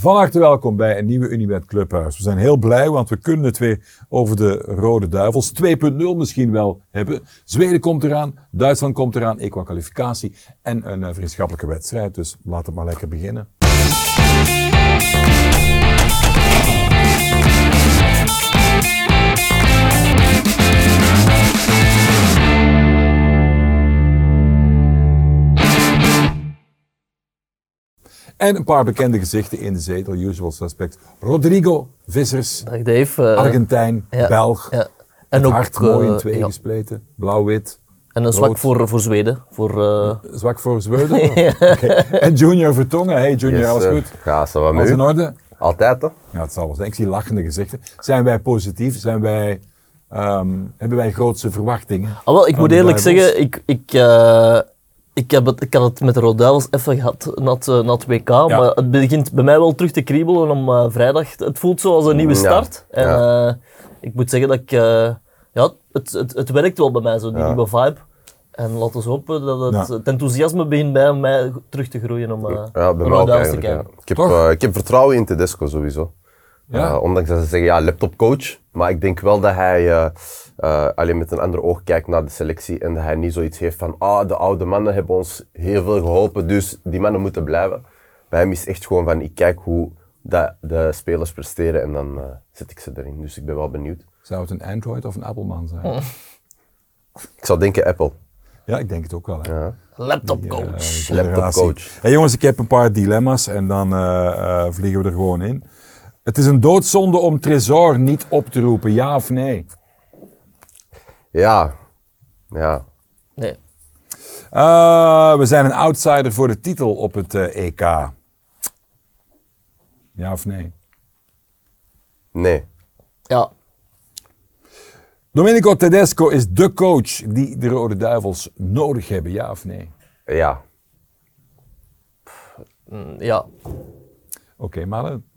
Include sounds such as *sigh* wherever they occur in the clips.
Van harte welkom bij een nieuwe Unibet Clubhuis. We zijn heel blij, want we kunnen het weer over de Rode Duivels 2.0 misschien wel hebben. Zweden komt eraan, Duitsland komt eraan, equa kwalificatie en een uh, vriendschappelijke wedstrijd. Dus laten we maar lekker beginnen. En een paar bekende gezichten in de zetel, usual suspect. Rodrigo Vissers, Dag Dave. Uh, Argentijn, ja, Belg. ja. En ook hart mooi in eh, twee ja. gespleten, blauw-wit. En een zwak voor, voor Zweden. Voor, eh, Zwak voor Zweden. *laughs* Oké. En Junior Vertongen. Hey Junior, Yes, alles goed? Ja, zo wat Alles in orde? Altijd toch? Ja, het zal wel zijn. Ik zie lachende gezichten. Zijn wij positief? Zijn wij, ehm, hebben wij grootste verwachtingen? Ah, wel, ik moet eerlijk zeggen, ik, ik, eh, ik, heb het, ik had het met de Rode Duivels even gehad na het, eh, na het WK, maar het begint bij mij wel terug te kriebelen om eh, vrijdag. Het voelt zoals een nieuwe Ja, start. En ja. eh, ik moet zeggen dat ik, eh, ja, het, het, het werkt wel bij mij, zo, die Ja. nieuwe vibe. En laten we hopen dat het, Ja. het enthousiasme begint bij mij terug te groeien om eh Ja, bij mij ook te kijken. Ik, heb, ik heb vertrouwen in Tedesco sowieso. Ja? Eh, ondanks dat ze zeggen, ja, laptopcoach. Maar ik denk wel dat hij eh, eh, alleen met een ander oog kijkt naar de selectie. En dat hij niet zoiets heeft van, ah, de oude mannen hebben ons heel veel geholpen, dus die mannen moeten blijven. Bij hem is echt gewoon van, ik kijk hoe dat de spelers presteren en dan zet ik ze erin. Dus ik ben wel benieuwd. Zou het een Android of een Appleman zijn? Oh. Ik zou denken Apple. Ja, ik denk het ook wel. Hè. Ja. Laptopcoach. Laptopcoach. Hey, jongens, ik heb een paar dilemma's en dan eh, eh, vliegen we er gewoon in. Het is een doodzonde om Tresor niet op te roepen, ja of nee? Ja. Ja. Nee. Eh, we zijn een outsider voor de titel op het eh, EK. Ja of nee? Nee. Ja. Domenico Tedesco is de coach die de Rode Duivels nodig hebben, ja of nee? Ja. Mm, ja. Oké, mannen.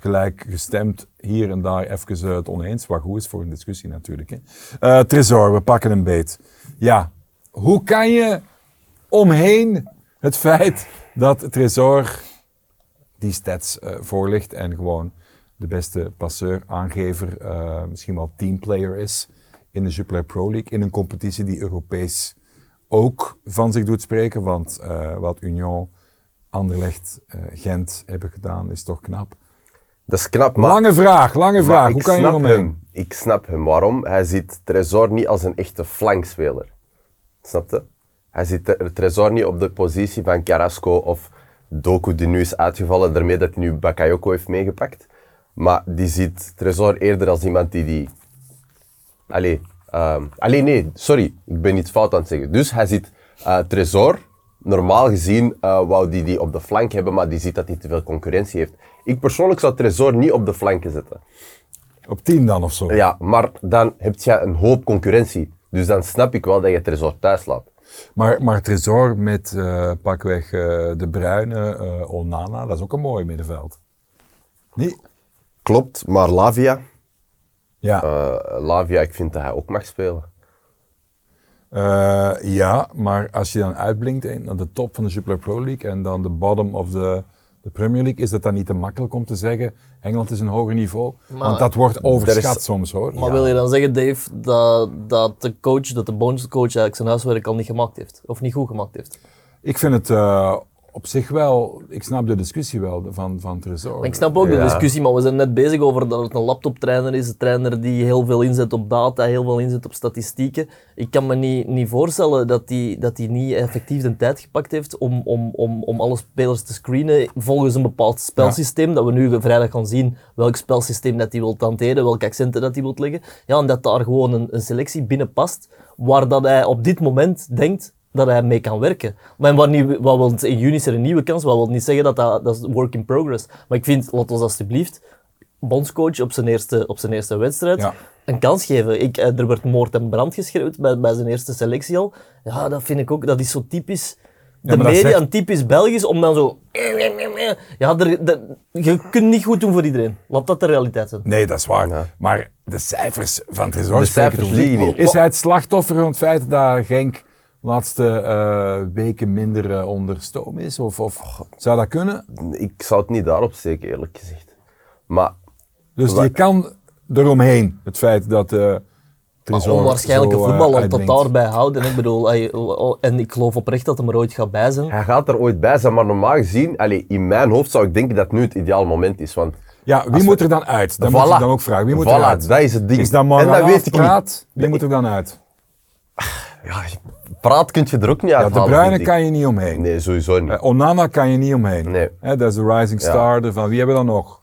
Gelijk gestemd, hier en daar even eh, het oneens, wat goed is voor een discussie natuurlijk. Hè. Eh, Tresor, we pakken een beet. Ja, hoe kan je omheen het feit dat Tresor die stats eh voorligt en gewoon de beste passeur, aangever, misschien wel teamplayer is in de Jupiler Pro League, in een competitie die Europees ook van zich doet spreken, want wat Union, Anderlecht, Gent hebben gedaan is toch knap. Dat is knap, maar... lange vraag, lange vraag. ik Hoe kan je eromheen? hem. Ik snap hem. Waarom? Hij ziet Tresor niet als een echte flankspeler. Snap je? Hij ziet Tre- Tresor niet op de positie van Carrasco of Doku die nu is uitgevallen, daarmee dat hij nu Bakayoko heeft meegepakt. Maar die ziet Tresor eerder als iemand die die... Allee, allee nee, sorry, ik ben iets fout aan het zeggen. Dus hij ziet eh Tresor, normaal gezien eh, wou die die op de flank hebben, maar die ziet dat hij te veel concurrentie heeft. Ik persoonlijk zou Tresor niet op de flanken zetten. Op 10 dan of zo? Ja, maar dan heb je een hoop concurrentie. Dus dan snap ik wel dat je Tresor thuis laat. Maar, maar Tresor met eh, pakweg eh, De Bruyne, eh, Onana, dat is ook een mooi middenveld. Nee? Klopt, maar Lavia, Ja. Lavia, ik vind dat hij ook mag spelen. Ja, maar als je dan uitblinkt in, aan de top van de Jupiler Pro League en dan de bottom of de, de Premier League, is dat dan niet te makkelijk om te zeggen, Engeland is een hoger niveau? Want dat wordt overschat er is- soms hoor. Maar wil je dan zeggen, Dave, dat, dat de coach, dat de bonuscoach eigenlijk zijn huiswerk al niet gemaakt heeft? Of niet goed gemaakt heeft? Ik vind het eh, op zich wel, ik snap de discussie wel van, van Tresor. Ik snap ook de discussie, maar we zijn net bezig over dat het een laptoptrainer is. Een trainer die heel veel inzet op data, heel veel inzet op statistieken. Ik kan me niet, niet voorstellen dat hij dat die niet effectief de tijd gepakt heeft om, om, om, om alle spelers te screenen volgens een bepaald spelsysteem. Dat we nu vrijdag gaan zien welk spelsysteem dat hij wil hanteren, welke accenten dat hij wil leggen. Ja, en dat daar gewoon een, een selectie binnen past, waar dat hij op dit moment denkt dat hij mee kan werken. Maar wat, niet, wat wil, in juni is er een nieuwe kans, wat wil niet zeggen dat dat, dat is work in progress. Maar ik vind, laat ons alsjeblieft bondscoach op zijn eerste, op zijn eerste wedstrijd Ja. een kans geven. Ik, eh, er werd moord en brand geschreeuwd bij, bij zijn eerste selectie al. Ja, dat vind ik ook, dat is zo typisch... De media, zegt- een typisch Belgisch, om dan zo... Ja, er, er- je kunt niet goed doen voor iedereen. Laat dat de realiteit zijn. Nee, dat is waar. Ja. Maar de cijfers van Tresor De spreken cijfers. Is hij het slachtoffer van het feit dat Genk laatste eh, weken minder eh, onder stoom is? Of, of zou dat kunnen? Ik zou het niet daarop steken, eerlijk gezegd. Maar Dus je kan eromheen het feit dat eh Maar onwaarschijnlijke zo, voetbal, want dat uitblinkt. daarbij houden. Ik bedoel, hij- en ik geloof oprecht dat hem er ooit gaat bij zijn. hij gaat er ooit bij zijn, maar normaal gezien, allee, in mijn hoofd zou ik denken dat nu het ideaal moment is. Want Ja, wie moet we- er dan uit? Dat moet je dan ook vragen. Wie moet Voilà, eruit? dat is het ding. Is dat En dat weet ik niet. praat? Wie moet er dan uit? ja, praat kun je er ook niet uit Ja, de Bruyne kan je niet omheen. Nee, sowieso niet. Eh, Onana kan je niet omheen. Nee. Hè, dat is de rising star. ervan. Wie hebben we dan nog?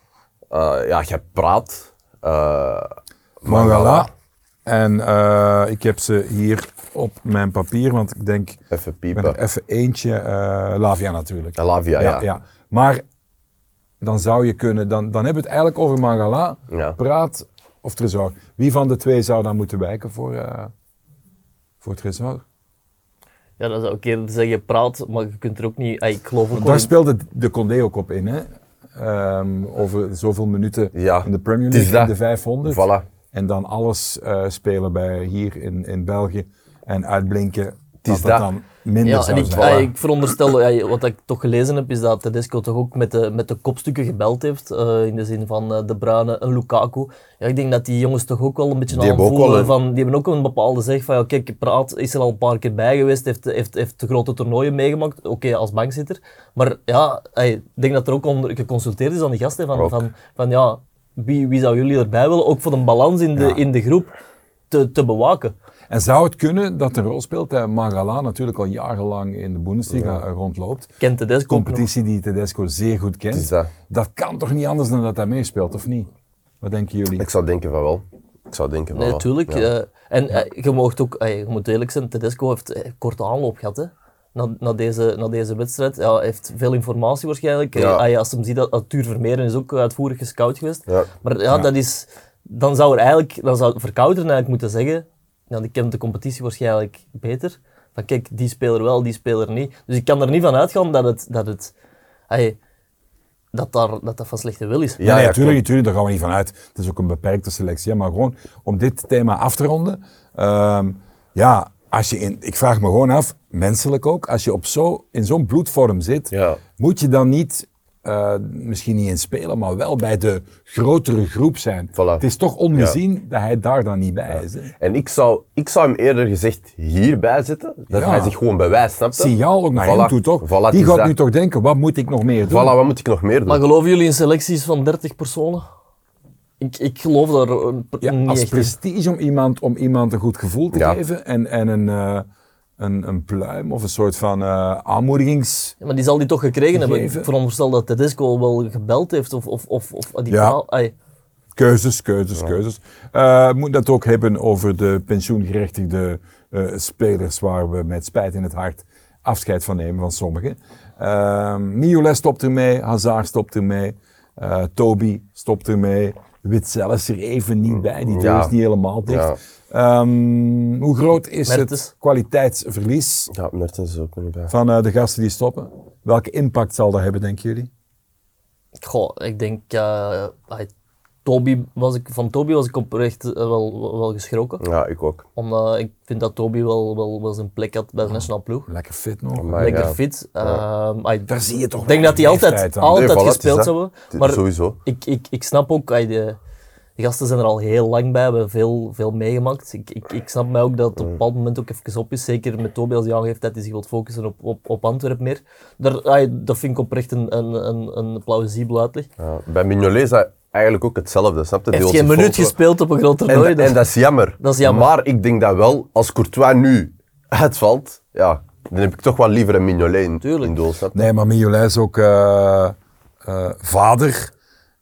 Eh, ja, je praat. eh Mangala. En ik heb ze hier op mijn papier, want ik denk, Even piepen. even eentje. Lavia natuurlijk. Lavia, ja. Maar dan zou je kunnen, dan, dan hebben we het eigenlijk over Mangala, Ja. Praat of Tresor. Wie van de twee zou dan moeten wijken voor, voor Tresor? Ja, dan zou ik eerder zeggen praat, maar je kunt er ook niet... Ik geloof ook daar speelde de Condé ook op in, hè? Ehm, over zoveel minuten Ja, in de Premier is League, in dat. de 500. Voilà. En dan alles eh, spelen bij hier in, in België en uitblinken. Dat is dat. dan minder Ja, en ik, zijn. ah, ik veronderstel, wat ik toch gelezen heb, is dat Tedesco toch ook met de, met de kopstukken gebeld heeft. eh, in de zin van eh, De Bruyne en Lukaku. Ja, ik denk dat die jongens toch ook wel een beetje Die wel een- van... Die hebben ook een bepaalde zeg van, ja, kijk, Praat is er al een paar keer bij geweest, heeft, heeft, heeft de grote toernooien meegemaakt. Oké, als bankzitter. Maar ja, ik denk dat er ook onder geconsulteerd is aan die gasten van, van, van ja, wie, wie zou jullie erbij willen? Ook voor de balans in de, Ja. in de groep te, te bewaken. En zou het kunnen dat een rol speelt dat Magala natuurlijk al jarenlang in de Bundesliga eh, rondloopt? Kent Tedesco nog. Competitie die Tedesco zeer goed kent. Dat. Dat kan toch niet anders dan dat hij meespeelt, of niet? Wat denken jullie? Ik zou denken van wel. Ik zou denken van Nee, wel. natuurlijk. Ja. en eh, je, mag ook, eh, je moet eerlijk zijn, Tedesco heeft eh, korte aanloop gehad. Hè? Na, na, deze, na deze wedstrijd. Ja, hij heeft veel informatie waarschijnlijk. Eh, Ja. als je hem ziet, dat Arthur Vermeeren is ook uitvoerig gescout geweest. Ja. Maar ja, dat is, dan zou er eigenlijk, dan zou eigenlijk moeten zeggen, ja, die kent de competitie waarschijnlijk beter. Van kijk, die speler wel, die speler niet. Dus ik kan er niet van uitgaan dat het, dat het, ay, dat, daar, dat dat van slechte wil is. Ja, natuurlijk, natuurlijk, daar gaan we niet van uit. Het is ook een beperkte selectie. Maar gewoon om dit thema af te ronden. ehm, ja, als je in, ik vraag me gewoon af, menselijk ook, als je op zo, in zo'n bloedvorm zit, Ja. moet je dan niet, eh, misschien niet in spelen, maar wel bij de grotere groep zijn. Voilà. Het is toch ongezien dat hij daar dan niet bij is. hè. En ik zou, ik zou hem eerder gezegd hierbij zetten. Dat Ja. hij zich gewoon bewijst, snap je? Signaal ook naar Voilà. hem toe, toch? Voilà, Die gaat dat. nu toch denken, wat moet ik nog meer doen? Voilà, wat moet ik nog meer doen? Maar geloven jullie in selecties van 30 personen? Ik, ik geloof daar eh, Ja, niet als echt in. prestige om iemand, om iemand een goed gevoel te Ja. geven en, en een, eh, een, een pluim of een soort van eh, aanmoedigings... Ja, maar die zal die toch gekregen hebben. Ik veronderstel dat Tedesco wel gebeld heeft of, of, of, of die Ja. Keuzes, keuzes, keuzes. Eh moet dat ook hebben over de pensioengerechtigde eh, spelers waar we met spijt in het hart afscheid van nemen van sommigen. Ehm Mignolet stopt ermee, Hazard stopt ermee, eh Toby stopt ermee. Witzel is er even niet bij, die deur Ja. is niet helemaal dicht. Ehm, hoe groot is Mertens. het kwaliteitsverlies Ja, Mertens is ook er niet bij. van eh, de gasten die stoppen? Welke impact zal dat hebben, denken jullie? Goh, ik denk, eh, Toby was ik, van Toby was ik oprecht eh, wel, wel geschrokken. Ja, ik ook. Omdat ik vind dat Toby wel, wel, wel zijn plek had bij de nationale ploeg. Lekker fit nog. Lekker ja. fit. Ehm, Daar zie je toch Ik denk dat hij altijd, altijd Nee, voilà, gespeeld zou hebben. Het is Maar Sowieso. ik, ik, ik snap ook, de, de gasten zijn er al heel lang bij, hebben veel, veel meegemaakt. Ik, ik, ik snap mij ook dat het op een bepaald moment ook even op is. Zeker met Toby als hij aangeeft dat hij zich wil focussen op, op, op Antwerpen meer. Daar, dat vind ik oprecht een, een, een, een plausibel uitleg. Hij Ja. Bij Mignolet is dat eigenlijk ook hetzelfde, snap je? Die heeft geen minuut gespeeld op een groot En, toernooi. da- en dat is jammer. Dat is jammer. Maar ik denk dat wel, als Courtois nu uitvalt, ja, dan heb ik toch wel liever een Mignolet in, Tuurlijk. in doel? Nee, maar Mignolet is ook eh, eh, vader.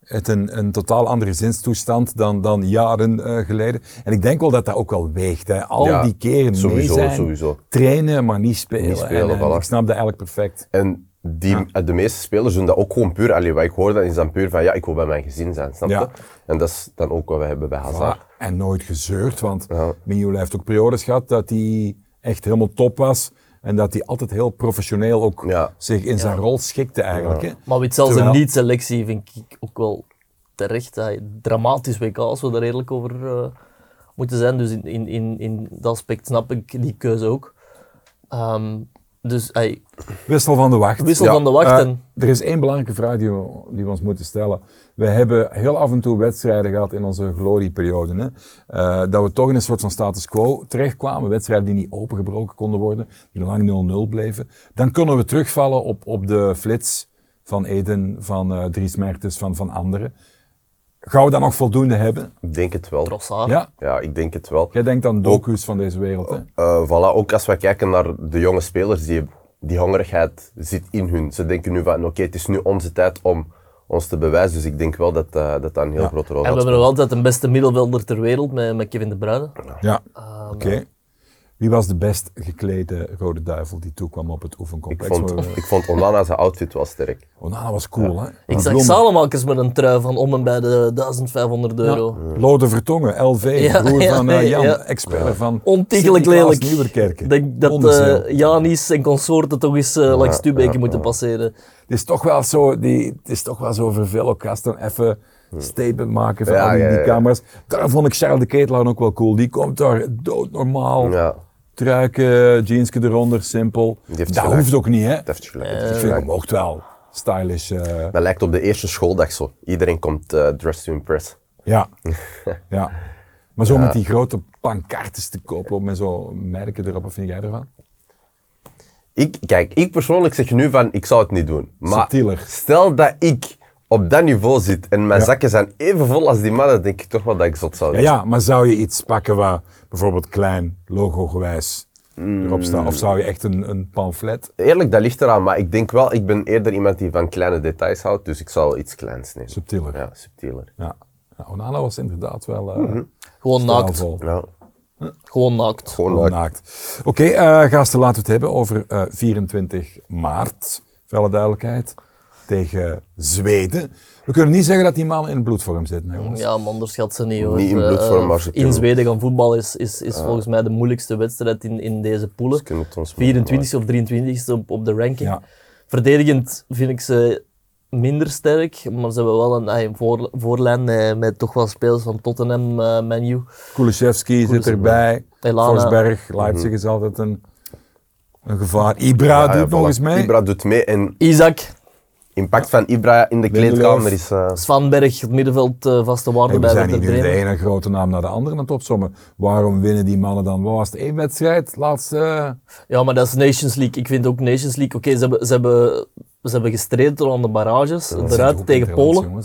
Het een, een totaal andere zinstoestand dan, dan jaren eh, geleden. En ik denk wel dat dat ook wel weegt. Hè. Al Ja, die keren sowieso, mee zijn, sowieso. trainen, maar niet spelen. Niet spelen, en, voilà. ik snap dat eigenlijk perfect. En die, de meeste spelers doen dat ook gewoon puur. Allee, wat ik hoor, dan is dan puur van ja, ik wil bij mijn gezin zijn, snap je? Ja. En dat is dan ook wat we hebben bij Hazard. Voilà. En nooit gezeurd, want Ja. Heeft ook periodes gehad dat hij echt helemaal top was. En dat hij altijd heel professioneel ook Ja. zich in zijn rol schikte eigenlijk. Hè. Maar weet zelfs Terwijl- een niet-selectie vind ik ook wel terecht. Hij, dramatisch WK, als we daar redelijk over eh, moeten zijn. Dus in, in, in, in dat aspect snap ik die keuze ook. Ehm, dus Wissel van de wacht. wissel Ja, van de wacht. Eh, en, er is één belangrijke vraag die we, die we ons moeten stellen. We hebben heel af en toe wedstrijden gehad in onze glorieperiode. Hè? Eh, dat we toch in een soort van status quo terechtkwamen. Wedstrijden die niet opengebroken konden worden, die lang 0-0 bleven. Dan kunnen we terugvallen op, op de flits van Eden, van eh, Dries Mertens, van, van anderen. Gaan we dat nog voldoende hebben? Ik denk het wel. Trossard. Ja? Ja, ik denk het wel. Jij denkt aan docu's van deze wereld. Hè? Eh, voilà, ook als we kijken naar de jonge spelers, die, die hongerigheid zit in hun. Ze denken nu van, oké, het is nu onze tijd om ons te bewijzen. Dus ik denk wel dat eh, dat, een heel Ja. grote rol En we hebben nog altijd de beste middenvelder ter wereld met, met Kevin De Bruyne. Ja, Ehm, oké. Wie was de best geklede rode duivel die toekwam op het Ik oefencomplex? vond, Maar, ik vond Onana zijn outfit wel sterk. Onana was cool, hè? Ik zag Salemakers met een trui van om en bij de 1500 euro. Lode Vertongen, LV, Ja, broer ja, van eh, Jan, ja. expert van Ontiegelijk lelijk. Nieuwerkerken. Ik denk dat eh Janis en consorten toch eens eh, langs Stubeke ja, moeten ja. passeren. Het is toch wel zo, die, het is toch wel zo voor veel gasten even een statement maken van Ja, al die, ja, die ja. camera's. Daar vond ik Charles de Ketelaar ook wel cool. Die komt daar doodnormaal. Ja, Truiken, jeansje eronder, simpel. Dat gelijk. hoeft ook niet, hè? dat heeft gelijk. Ik heeft vind hem ook wel stylish. eh, Dat lijkt op de eerste schooldag zo. Iedereen komt eh dressed to impress. ja. *laughs* ja. Maar zo met die grote pancartes te kopen met zo'n merken erop, wat vind jij ervan? Ik, kijk, ik persoonlijk zeg nu van, ik zou het niet doen. Maar Subtieler. stel dat ik op dat niveau zit en mijn Ja. zakken zijn even vol als die mannen, denk ik toch wel dat ik zot zou zijn. ja, maar zou je iets pakken waar bijvoorbeeld klein, logo-gewijs erop staat? Of zou je echt een, een pamflet? Eerlijk, dat ligt eraan, maar ik denk wel, ik ben eerder iemand die van kleine details houdt, dus ik zou iets kleins nemen. Subtieler. Ja, subtieler. Ja. ja Onana was inderdaad wel eh Mhm. Gewoon naakt. Ja, Gewoon naakt. gewoon Gewoon leuk. naakt. Oké, eh, gasten, laten we het hebben over eh, 24 maart. Voor alle duidelijkheid. Tegen Zweden. We kunnen niet zeggen dat die mannen in bloedvorm zitten, hè, jongens. Ja, man, onderschat ze niet hoor. Niet in Eh, bloedvorm, eh, maar ze in kunnen- Zweden gaan voetballen is, is, is volgens mij de moeilijkste wedstrijd in, in deze poelen. Ze kunnen het ons 24 of 23 op, op de ranking. Ja. Verdedigend vind ik ze minder sterk, maar ze hebben wel een, ah, een voor, voorlijn met, met toch wel spelers van Tottenham, eh Manu. Kulusevski zit erbij. Elana. Forsberg, Leipzig is altijd een, een gevaar. Ibra doet nog eens mee. Ibra doet mee en Isaac, impact van Ibra in de kleedkamer is... eh, Svanberg, het middenveld eh, vaste waarde Hey, we bij zijn Werder hier nu de ene grote naam naar de andere aan het opzommen. Waarom winnen die mannen dan? Wat was het? één wedstrijd? Laatste... eh, Ja, maar dat is Nations League. Ik vind ook Nations League, oké, ze, hebben, ze, hebben, ze hebben gestreden tot aan de barrages, ook eruit tegen Polen.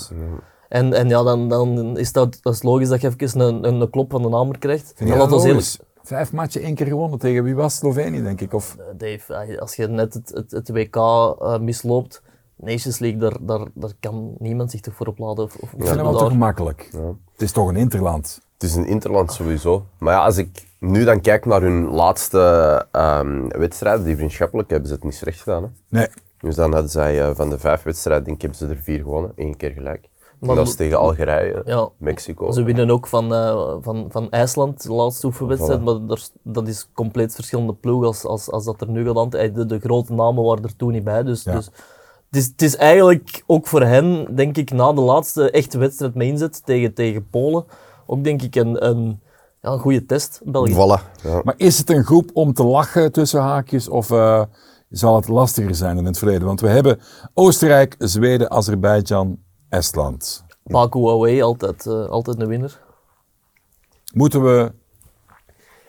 En, en ja, dan, dan is dat, dat is logisch dat je even een, een, een klop van de namer krijgt. Dat eerlijk, logisch? Vijf matchen, één keer gewonnen. Tegen wie was Slovenië, denk ik? Of... Dave, als je net het, het, het WK eh, misloopt, Nations League, daar, daar, daar kan niemand zich toch voor opladen. Of, of, Ik vind dat wel daar- toch gemakkelijk. Het is toch een interland. Het is een interland sowieso. Maar ja, als ik nu dan kijk naar hun laatste ehm wedstrijden, die vriendschappelijk, hebben ze het niet slecht gedaan. Hè? Nee. Dus dan hadden zij eh, van de vijf wedstrijden, denk ik, hebben ze er vier gewonnen. Eén keer gelijk. Maar dat is tegen Algerije, Ja. Mexico. Ze winnen ook van, eh, van, van IJsland, de laatste oefenwedstrijd, Voilà. maar daar- dat is compleet verschillende ploeg als, als, als dat er nu gaat aan. Eh, De, de grote namen waren er toen niet bij, dus, Ja. dus het, is, het is eigenlijk ook voor hen, denk ik, na de laatste echte wedstrijd met inzet tegen, tegen Polen, ook denk ik een, een, ja, een goede test, België. Voilà. Ja. Maar is het een groep om te lachen tussen haakjes of eh, zal het lastiger zijn dan in het verleden? Want we hebben Oostenrijk, Zweden, Azerbeidzjan, Estland. Baku away, altijd, eh, altijd een winnaar. Moeten we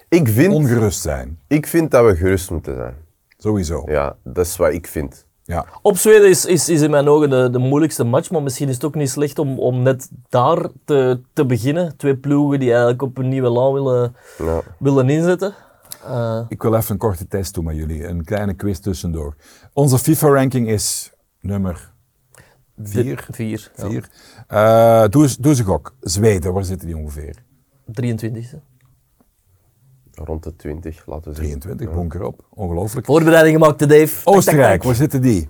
Ik, vind, ongerust zijn? ik vind dat we gerust moeten zijn. Sowieso. Ja, dat is wat ik vind. Ja. Op Zweden is, is, is in mijn ogen de, de moeilijkste match, maar misschien is het ook niet slecht om, om net daar te, te beginnen. Twee ploegen die eigenlijk op een nieuwe laan willen, Ja. willen inzetten. Eh, Ik wil even een korte test doen met jullie. Een kleine quiz tussendoor. Onze FIFA-ranking is nummer vier. Vier. ja. vier. Eh, doe, doe eens een gok. Zweden, waar zitten die ongeveer? 23e. Rond de 20, laten we zeggen. 23, bonker op. Ongelooflijk. Voorbereiding gemaakt, de Dave. Oostenrijk, waar zitten die?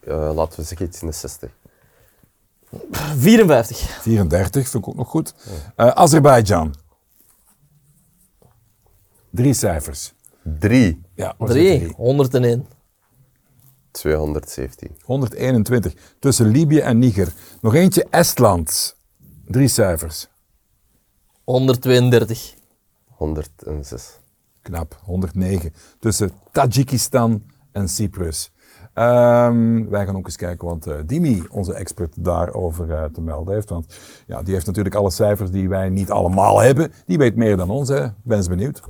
Eh, laten we zeggen iets in de 60. 54. 34, vind ik ook nog goed. Eh Azerbeidzjan. Drie cijfers. 3, Ja, waar zitten 3. die? 101. 217. 121. Tussen Libië en Niger. Nog eentje, Estland. Drie cijfers. 132. 106. knap 109 tussen Tajikistan en Cyprus. Ehm, wij gaan ook eens kijken wat eh, Dimi, onze expert, daarover eh, te melden heeft. Want ja, die heeft natuurlijk alle cijfers die wij niet allemaal hebben. Die weet meer dan ons. Hè. Ben eens benieuwd.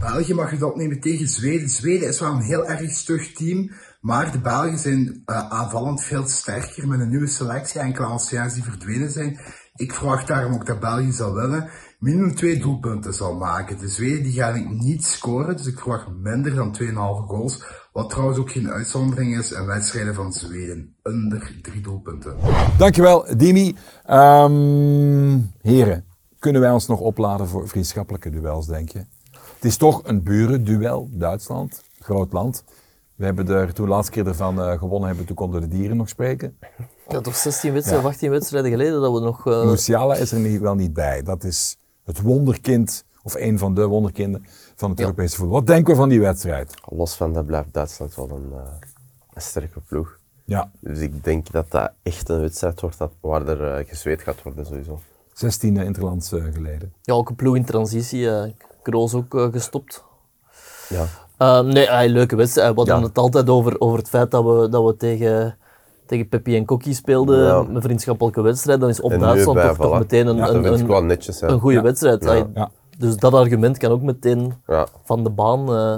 België mag het opnemen tegen Zweden. Zweden is wel een heel erg stug team. Maar de Belgen zijn uh, aanvallend veel sterker met een nieuwe selectie. Enkele anciens die verdwenen zijn. Ik verwacht daarom ook dat België zal winnen. Minimum twee doelpunten zal maken. De Zweden die gaan niet scoren. Dus ik verwacht minder dan 2,5 goals. Wat trouwens ook geen uitzondering is in wedstrijden van Zweden. Onder drie doelpunten. Dankjewel, Dimi. Um, heren, kunnen wij ons nog opladen voor vriendschappelijke duels, denk je? Het is toch een burenduel, Duitsland, groot land. We hebben er toen de laatste keer ervan uh, gewonnen hebben, toen konden de dieren nog spreken. Ja, toch 16 wedstrijden, ja. 18 wedstrijden geleden dat we nog... Uh... Musiala is er niet, wel niet bij. Dat is het wonderkind, of een van de wonderkinden van het ja. Europese voetbal. Wat denken we van die wedstrijd? Los van dat blijft Duitsland wel een, uh, een sterke ploeg. Ja. Dus ik denk dat dat echt een wedstrijd wordt dat, waar er uh, gezweet gaat worden sowieso. 16 interlands uh, geleden. Ja, ook een ploeg in transitie. Kroos ook gestopt. Ja. Uh, nee, uh, leuke wedstrijd. We hadden ja. het altijd over, over het feit dat we, dat we tegen, tegen Peppi en Kokkie speelden, ja. een vriendschappelijke wedstrijd. Dan is op Duitsland toch, toch meteen een, ja, een, een, netjes, een goede wedstrijd. Dus dat argument kan ook meteen van de baan uh,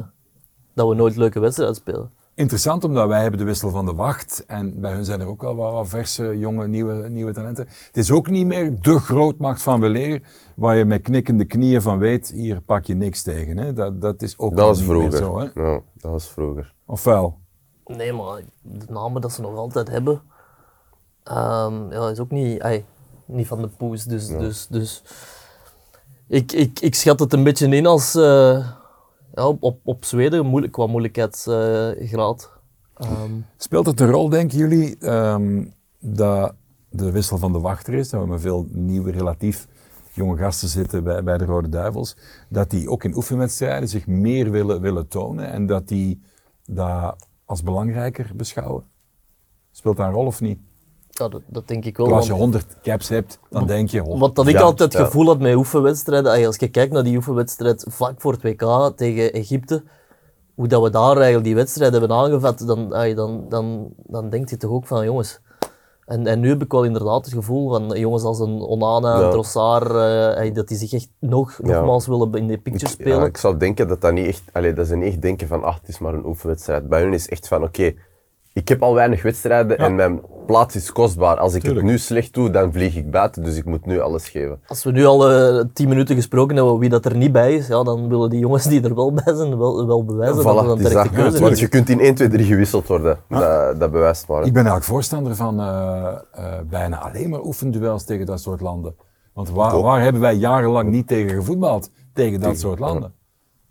dat we nooit leuke wedstrijden spelen. Interessant, omdat wij hebben de wissel van de wacht en bij hun zijn er ook wel wat, wat verse, jonge, nieuwe, nieuwe talenten. Het is ook niet meer de grootmacht van weleer, waar je met knikkende knieën van weet, hier pak je niks tegen. Hè? Dat, dat is ook dat was niet vroeger. meer zo. Hè? Ja, dat was vroeger. Of wel? Nee, maar de namen dat ze nog altijd hebben, um, ja, is ook niet, ay, niet van de poes. Dus, ja. dus, dus ik, ik, ik schat het een beetje in als... Uh, ja, op, op, op Zweden moeilijk, qua moeilijkheidsgraad. Um. Speelt het een rol, denken jullie, um, dat de wissel van de wachter is, dat we met veel nieuwe, relatief jonge gasten zitten bij, bij de Rode Duivels, dat die ook in oefenwedstrijden zich meer willen, willen tonen en dat die dat als belangrijker beschouwen? Speelt dat een rol of niet? Ja, dat, dat, denk ik wel. als je 100 caps hebt, dan denk je... Oh, wat dat ik ja, altijd het gevoel had met oefenwedstrijden, als je kijkt naar die oefenwedstrijd vlak voor het WK tegen Egypte, hoe dat we daar eigenlijk die wedstrijd hebben aangevat, dan, dan, dan, dan denk je toch ook van, jongens... En, en nu heb ik wel inderdaad het gevoel van jongens als een Onana, ja. Trossard, uh, dat die zich echt nog, ja. nogmaals willen in de picture spelen. Ja, ik zou denken dat dat niet echt... Allee, dat ze niet echt denken van, ach, het is maar een oefenwedstrijd. Bij hun is echt van, oké, okay, ik heb al weinig wedstrijden ja. en mijn plaats is kostbaar. Als ik Tuurlijk. het nu slecht doe, dan vlieg ik buiten, dus ik moet nu alles geven. Als we nu al uh, tien minuten gesproken hebben wie dat er niet bij is, ja, dan willen die jongens die er wel bij zijn wel, wel bewijzen voilà, dat er dan keuze Want je kunt in 1, 2, 3 gewisseld worden. Ja. Dat, dat, bewijst maar. Ik ben eigenlijk voorstander van uh, uh, bijna alleen maar oefenduels tegen dat soort landen. Want waar, waar hebben wij jarenlang niet tegen gevoetbald? Tegen dat soort landen.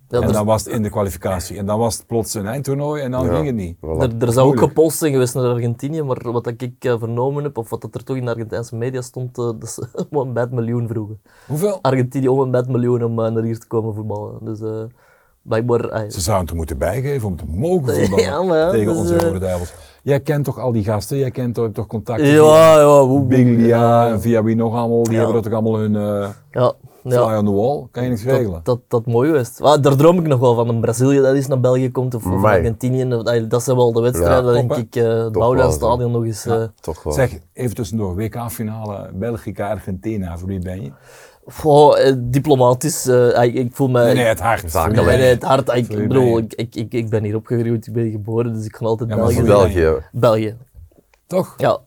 Ja, en dan was het in de kwalificatie. En dan was het plots een eindtoernooi en dan ja, ging het niet. Voilà. Er, er zou ook gepolst zijn geweest naar Argentinië, maar wat ik uh, vernomen heb, of wat er toch in de Argentijnse media stond, uh, dat ze *laughs* om een bed miljoen vroegen. Hoeveel? Argentinië om een bed miljoen om uh, naar hier te komen voetballen. Dus blijkbaar... Ze zouden het moeten bijgeven om te mogen *laughs* voetballen ja, maar, tegen dus, onze Rode Duivels. Jij kent toch al die gasten? Jij kent toch, toch contacten? Ja, ja. Biglia en via wie nog allemaal? Die hebben toch allemaal hun... ja. Fly ja. on the wall, kan je niks regelen. Dat, dat, dat mooi is. Ah, daar droom ik nog wel van. Een Brazilië dat eens naar België komt of, of Argentinië. Dat zijn wel de wedstrijden, ja, denk ik. Uh, het Bouwlandstadion nog eens. Uh, toch wel. Zeg, even tussendoor. WK-finale België-Argentina. Voor wie ben je? Oh, eh, diplomatisch. Uh, ik, ik, voel me... Nee, nee, het hart. Nee, nee, het hart. Ik, ik bedoel, ik, ik, ik, ik ben hier opgegroeid, ik ben geboren, dus ik ga altijd ja, België België. België. Toch? Ja. Oké,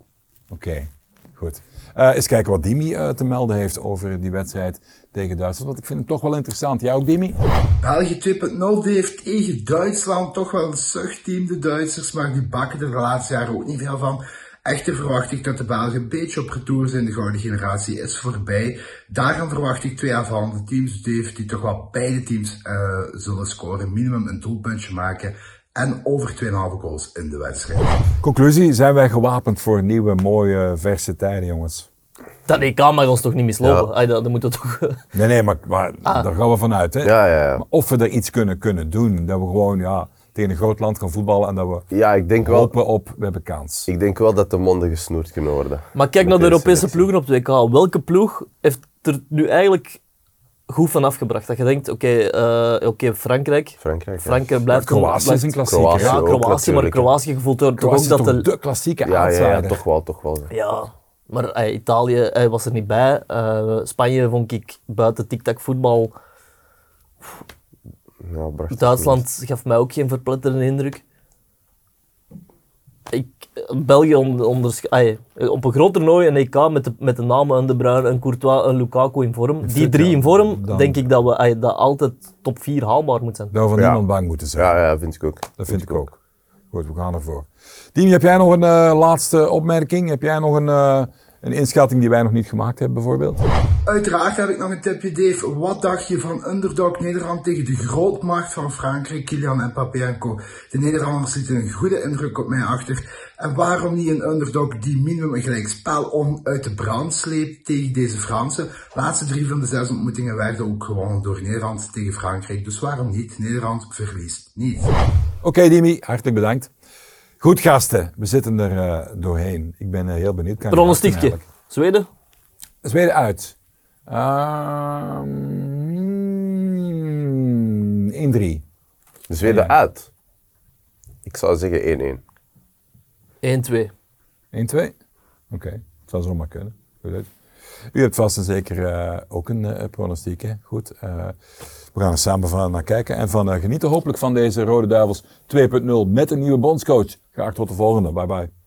okay, goed. Uh, eens kijken wat Dimi uh, te melden heeft over die wedstrijd tegen Duitsland. Want ik vind het toch wel interessant. Jij ook, Dimi? België 2.0 heeft tegen Duitsland toch wel een zuchtteam, de Duitsers. Maar die bakken er de laatste jaren ook niet veel van. Echter verwacht ik dat de Belgen een beetje op retour zijn. De gouden generatie is voorbij. Daarom verwacht ik twee aanvallende teams, Dave, die toch wel beide teams uh, zullen scoren. Minimum een doelpuntje maken en over 2,5 goals in de wedstrijd. Conclusie, zijn wij gewapend voor nieuwe, mooie, verse tijden, jongens? Dat EK mag ons toch niet mislopen? Ja. Ay, dat, dat moet toch... nee, nee, maar, maar ah. daar gaan we vanuit. Hè? Ja, ja, ja. Maar of we er iets kunnen, kunnen doen, dat we gewoon ja, tegen een groot land gaan voetballen en dat we ja, ik denk hopen wel, op, we hebben kans. Ik denk wel dat de monden gesnoerd kunnen worden. Maar kijk naar de Europese ploegen op het WK. Welke ploeg heeft er nu eigenlijk goed van afgebracht. Dat je denkt, oké, eh, oké, Frankrijk. Frankrijk. ja. Frankrijk blijft... Kroatië is een klassieker. Kroatië? Ja, ook Kroatië, maar. Kroatië gevoelt toch ook is dat de... de klassieke Ja, ja, ja, toch wel, toch wel. Ja, maar eh, Italië eh, was er niet bij. Eh, Spanje vond ik buiten tic-tac voetbal. Ja, bracht het Duitsland gaf mij ook geen verpletterende indruk. Ik, België on, ondersch- ai, op een groot toernooi, een EK met de, met de namen een De Bruyne, een Courtois, een Lukaku in vorm. Die fit, drie ja. in vorm, Dan- denk ik dat, we, dat altijd top 4 haalbaar moet zijn. Daar van Ja. niemand bang moeten zijn. Ja, ja, vind ik ook. Dat vind ik ook. Goed, we gaan ervoor. Dien, heb jij nog een eh, laatste opmerking? Heb jij nog een, eh, een inschatting die wij nog niet gemaakt hebben, bijvoorbeeld? Uiteraard heb ik nog een tipje, Dave. Wat dacht je van underdog Nederland tegen de grootmacht van Frankrijk, Kylian Mbappé en co? De Nederlanders lieten een goede indruk op mij achter. En waarom niet een underdog die minimum een gelijk spel om uit de brand sleept tegen deze Fransen? Laatste drie van de zes ontmoetingen werden ook gewonnen door Nederland tegen Frankrijk. Dus waarom niet? Nederland verliest niet. Oké, Dimi, hartelijk bedankt. Goed, gasten, we zitten er eh, doorheen. Ik ben eh, heel benieuwd. Pronostiekje. Zweden? Zweden uit. Ehm 1-3. De Zweden Ja. uit. Ik zou zeggen 1-1. 1-2. 1-2? Oké, het zou zomaar kunnen. U hebt vast en zeker eh, ook een pronostiek, hè? Goed. We gaan er samen van naar kijken en van eh, genieten hopelijk van deze Rode Duivels 2.0 met een nieuwe bondscoach. Graag tot de volgende. Bye bye.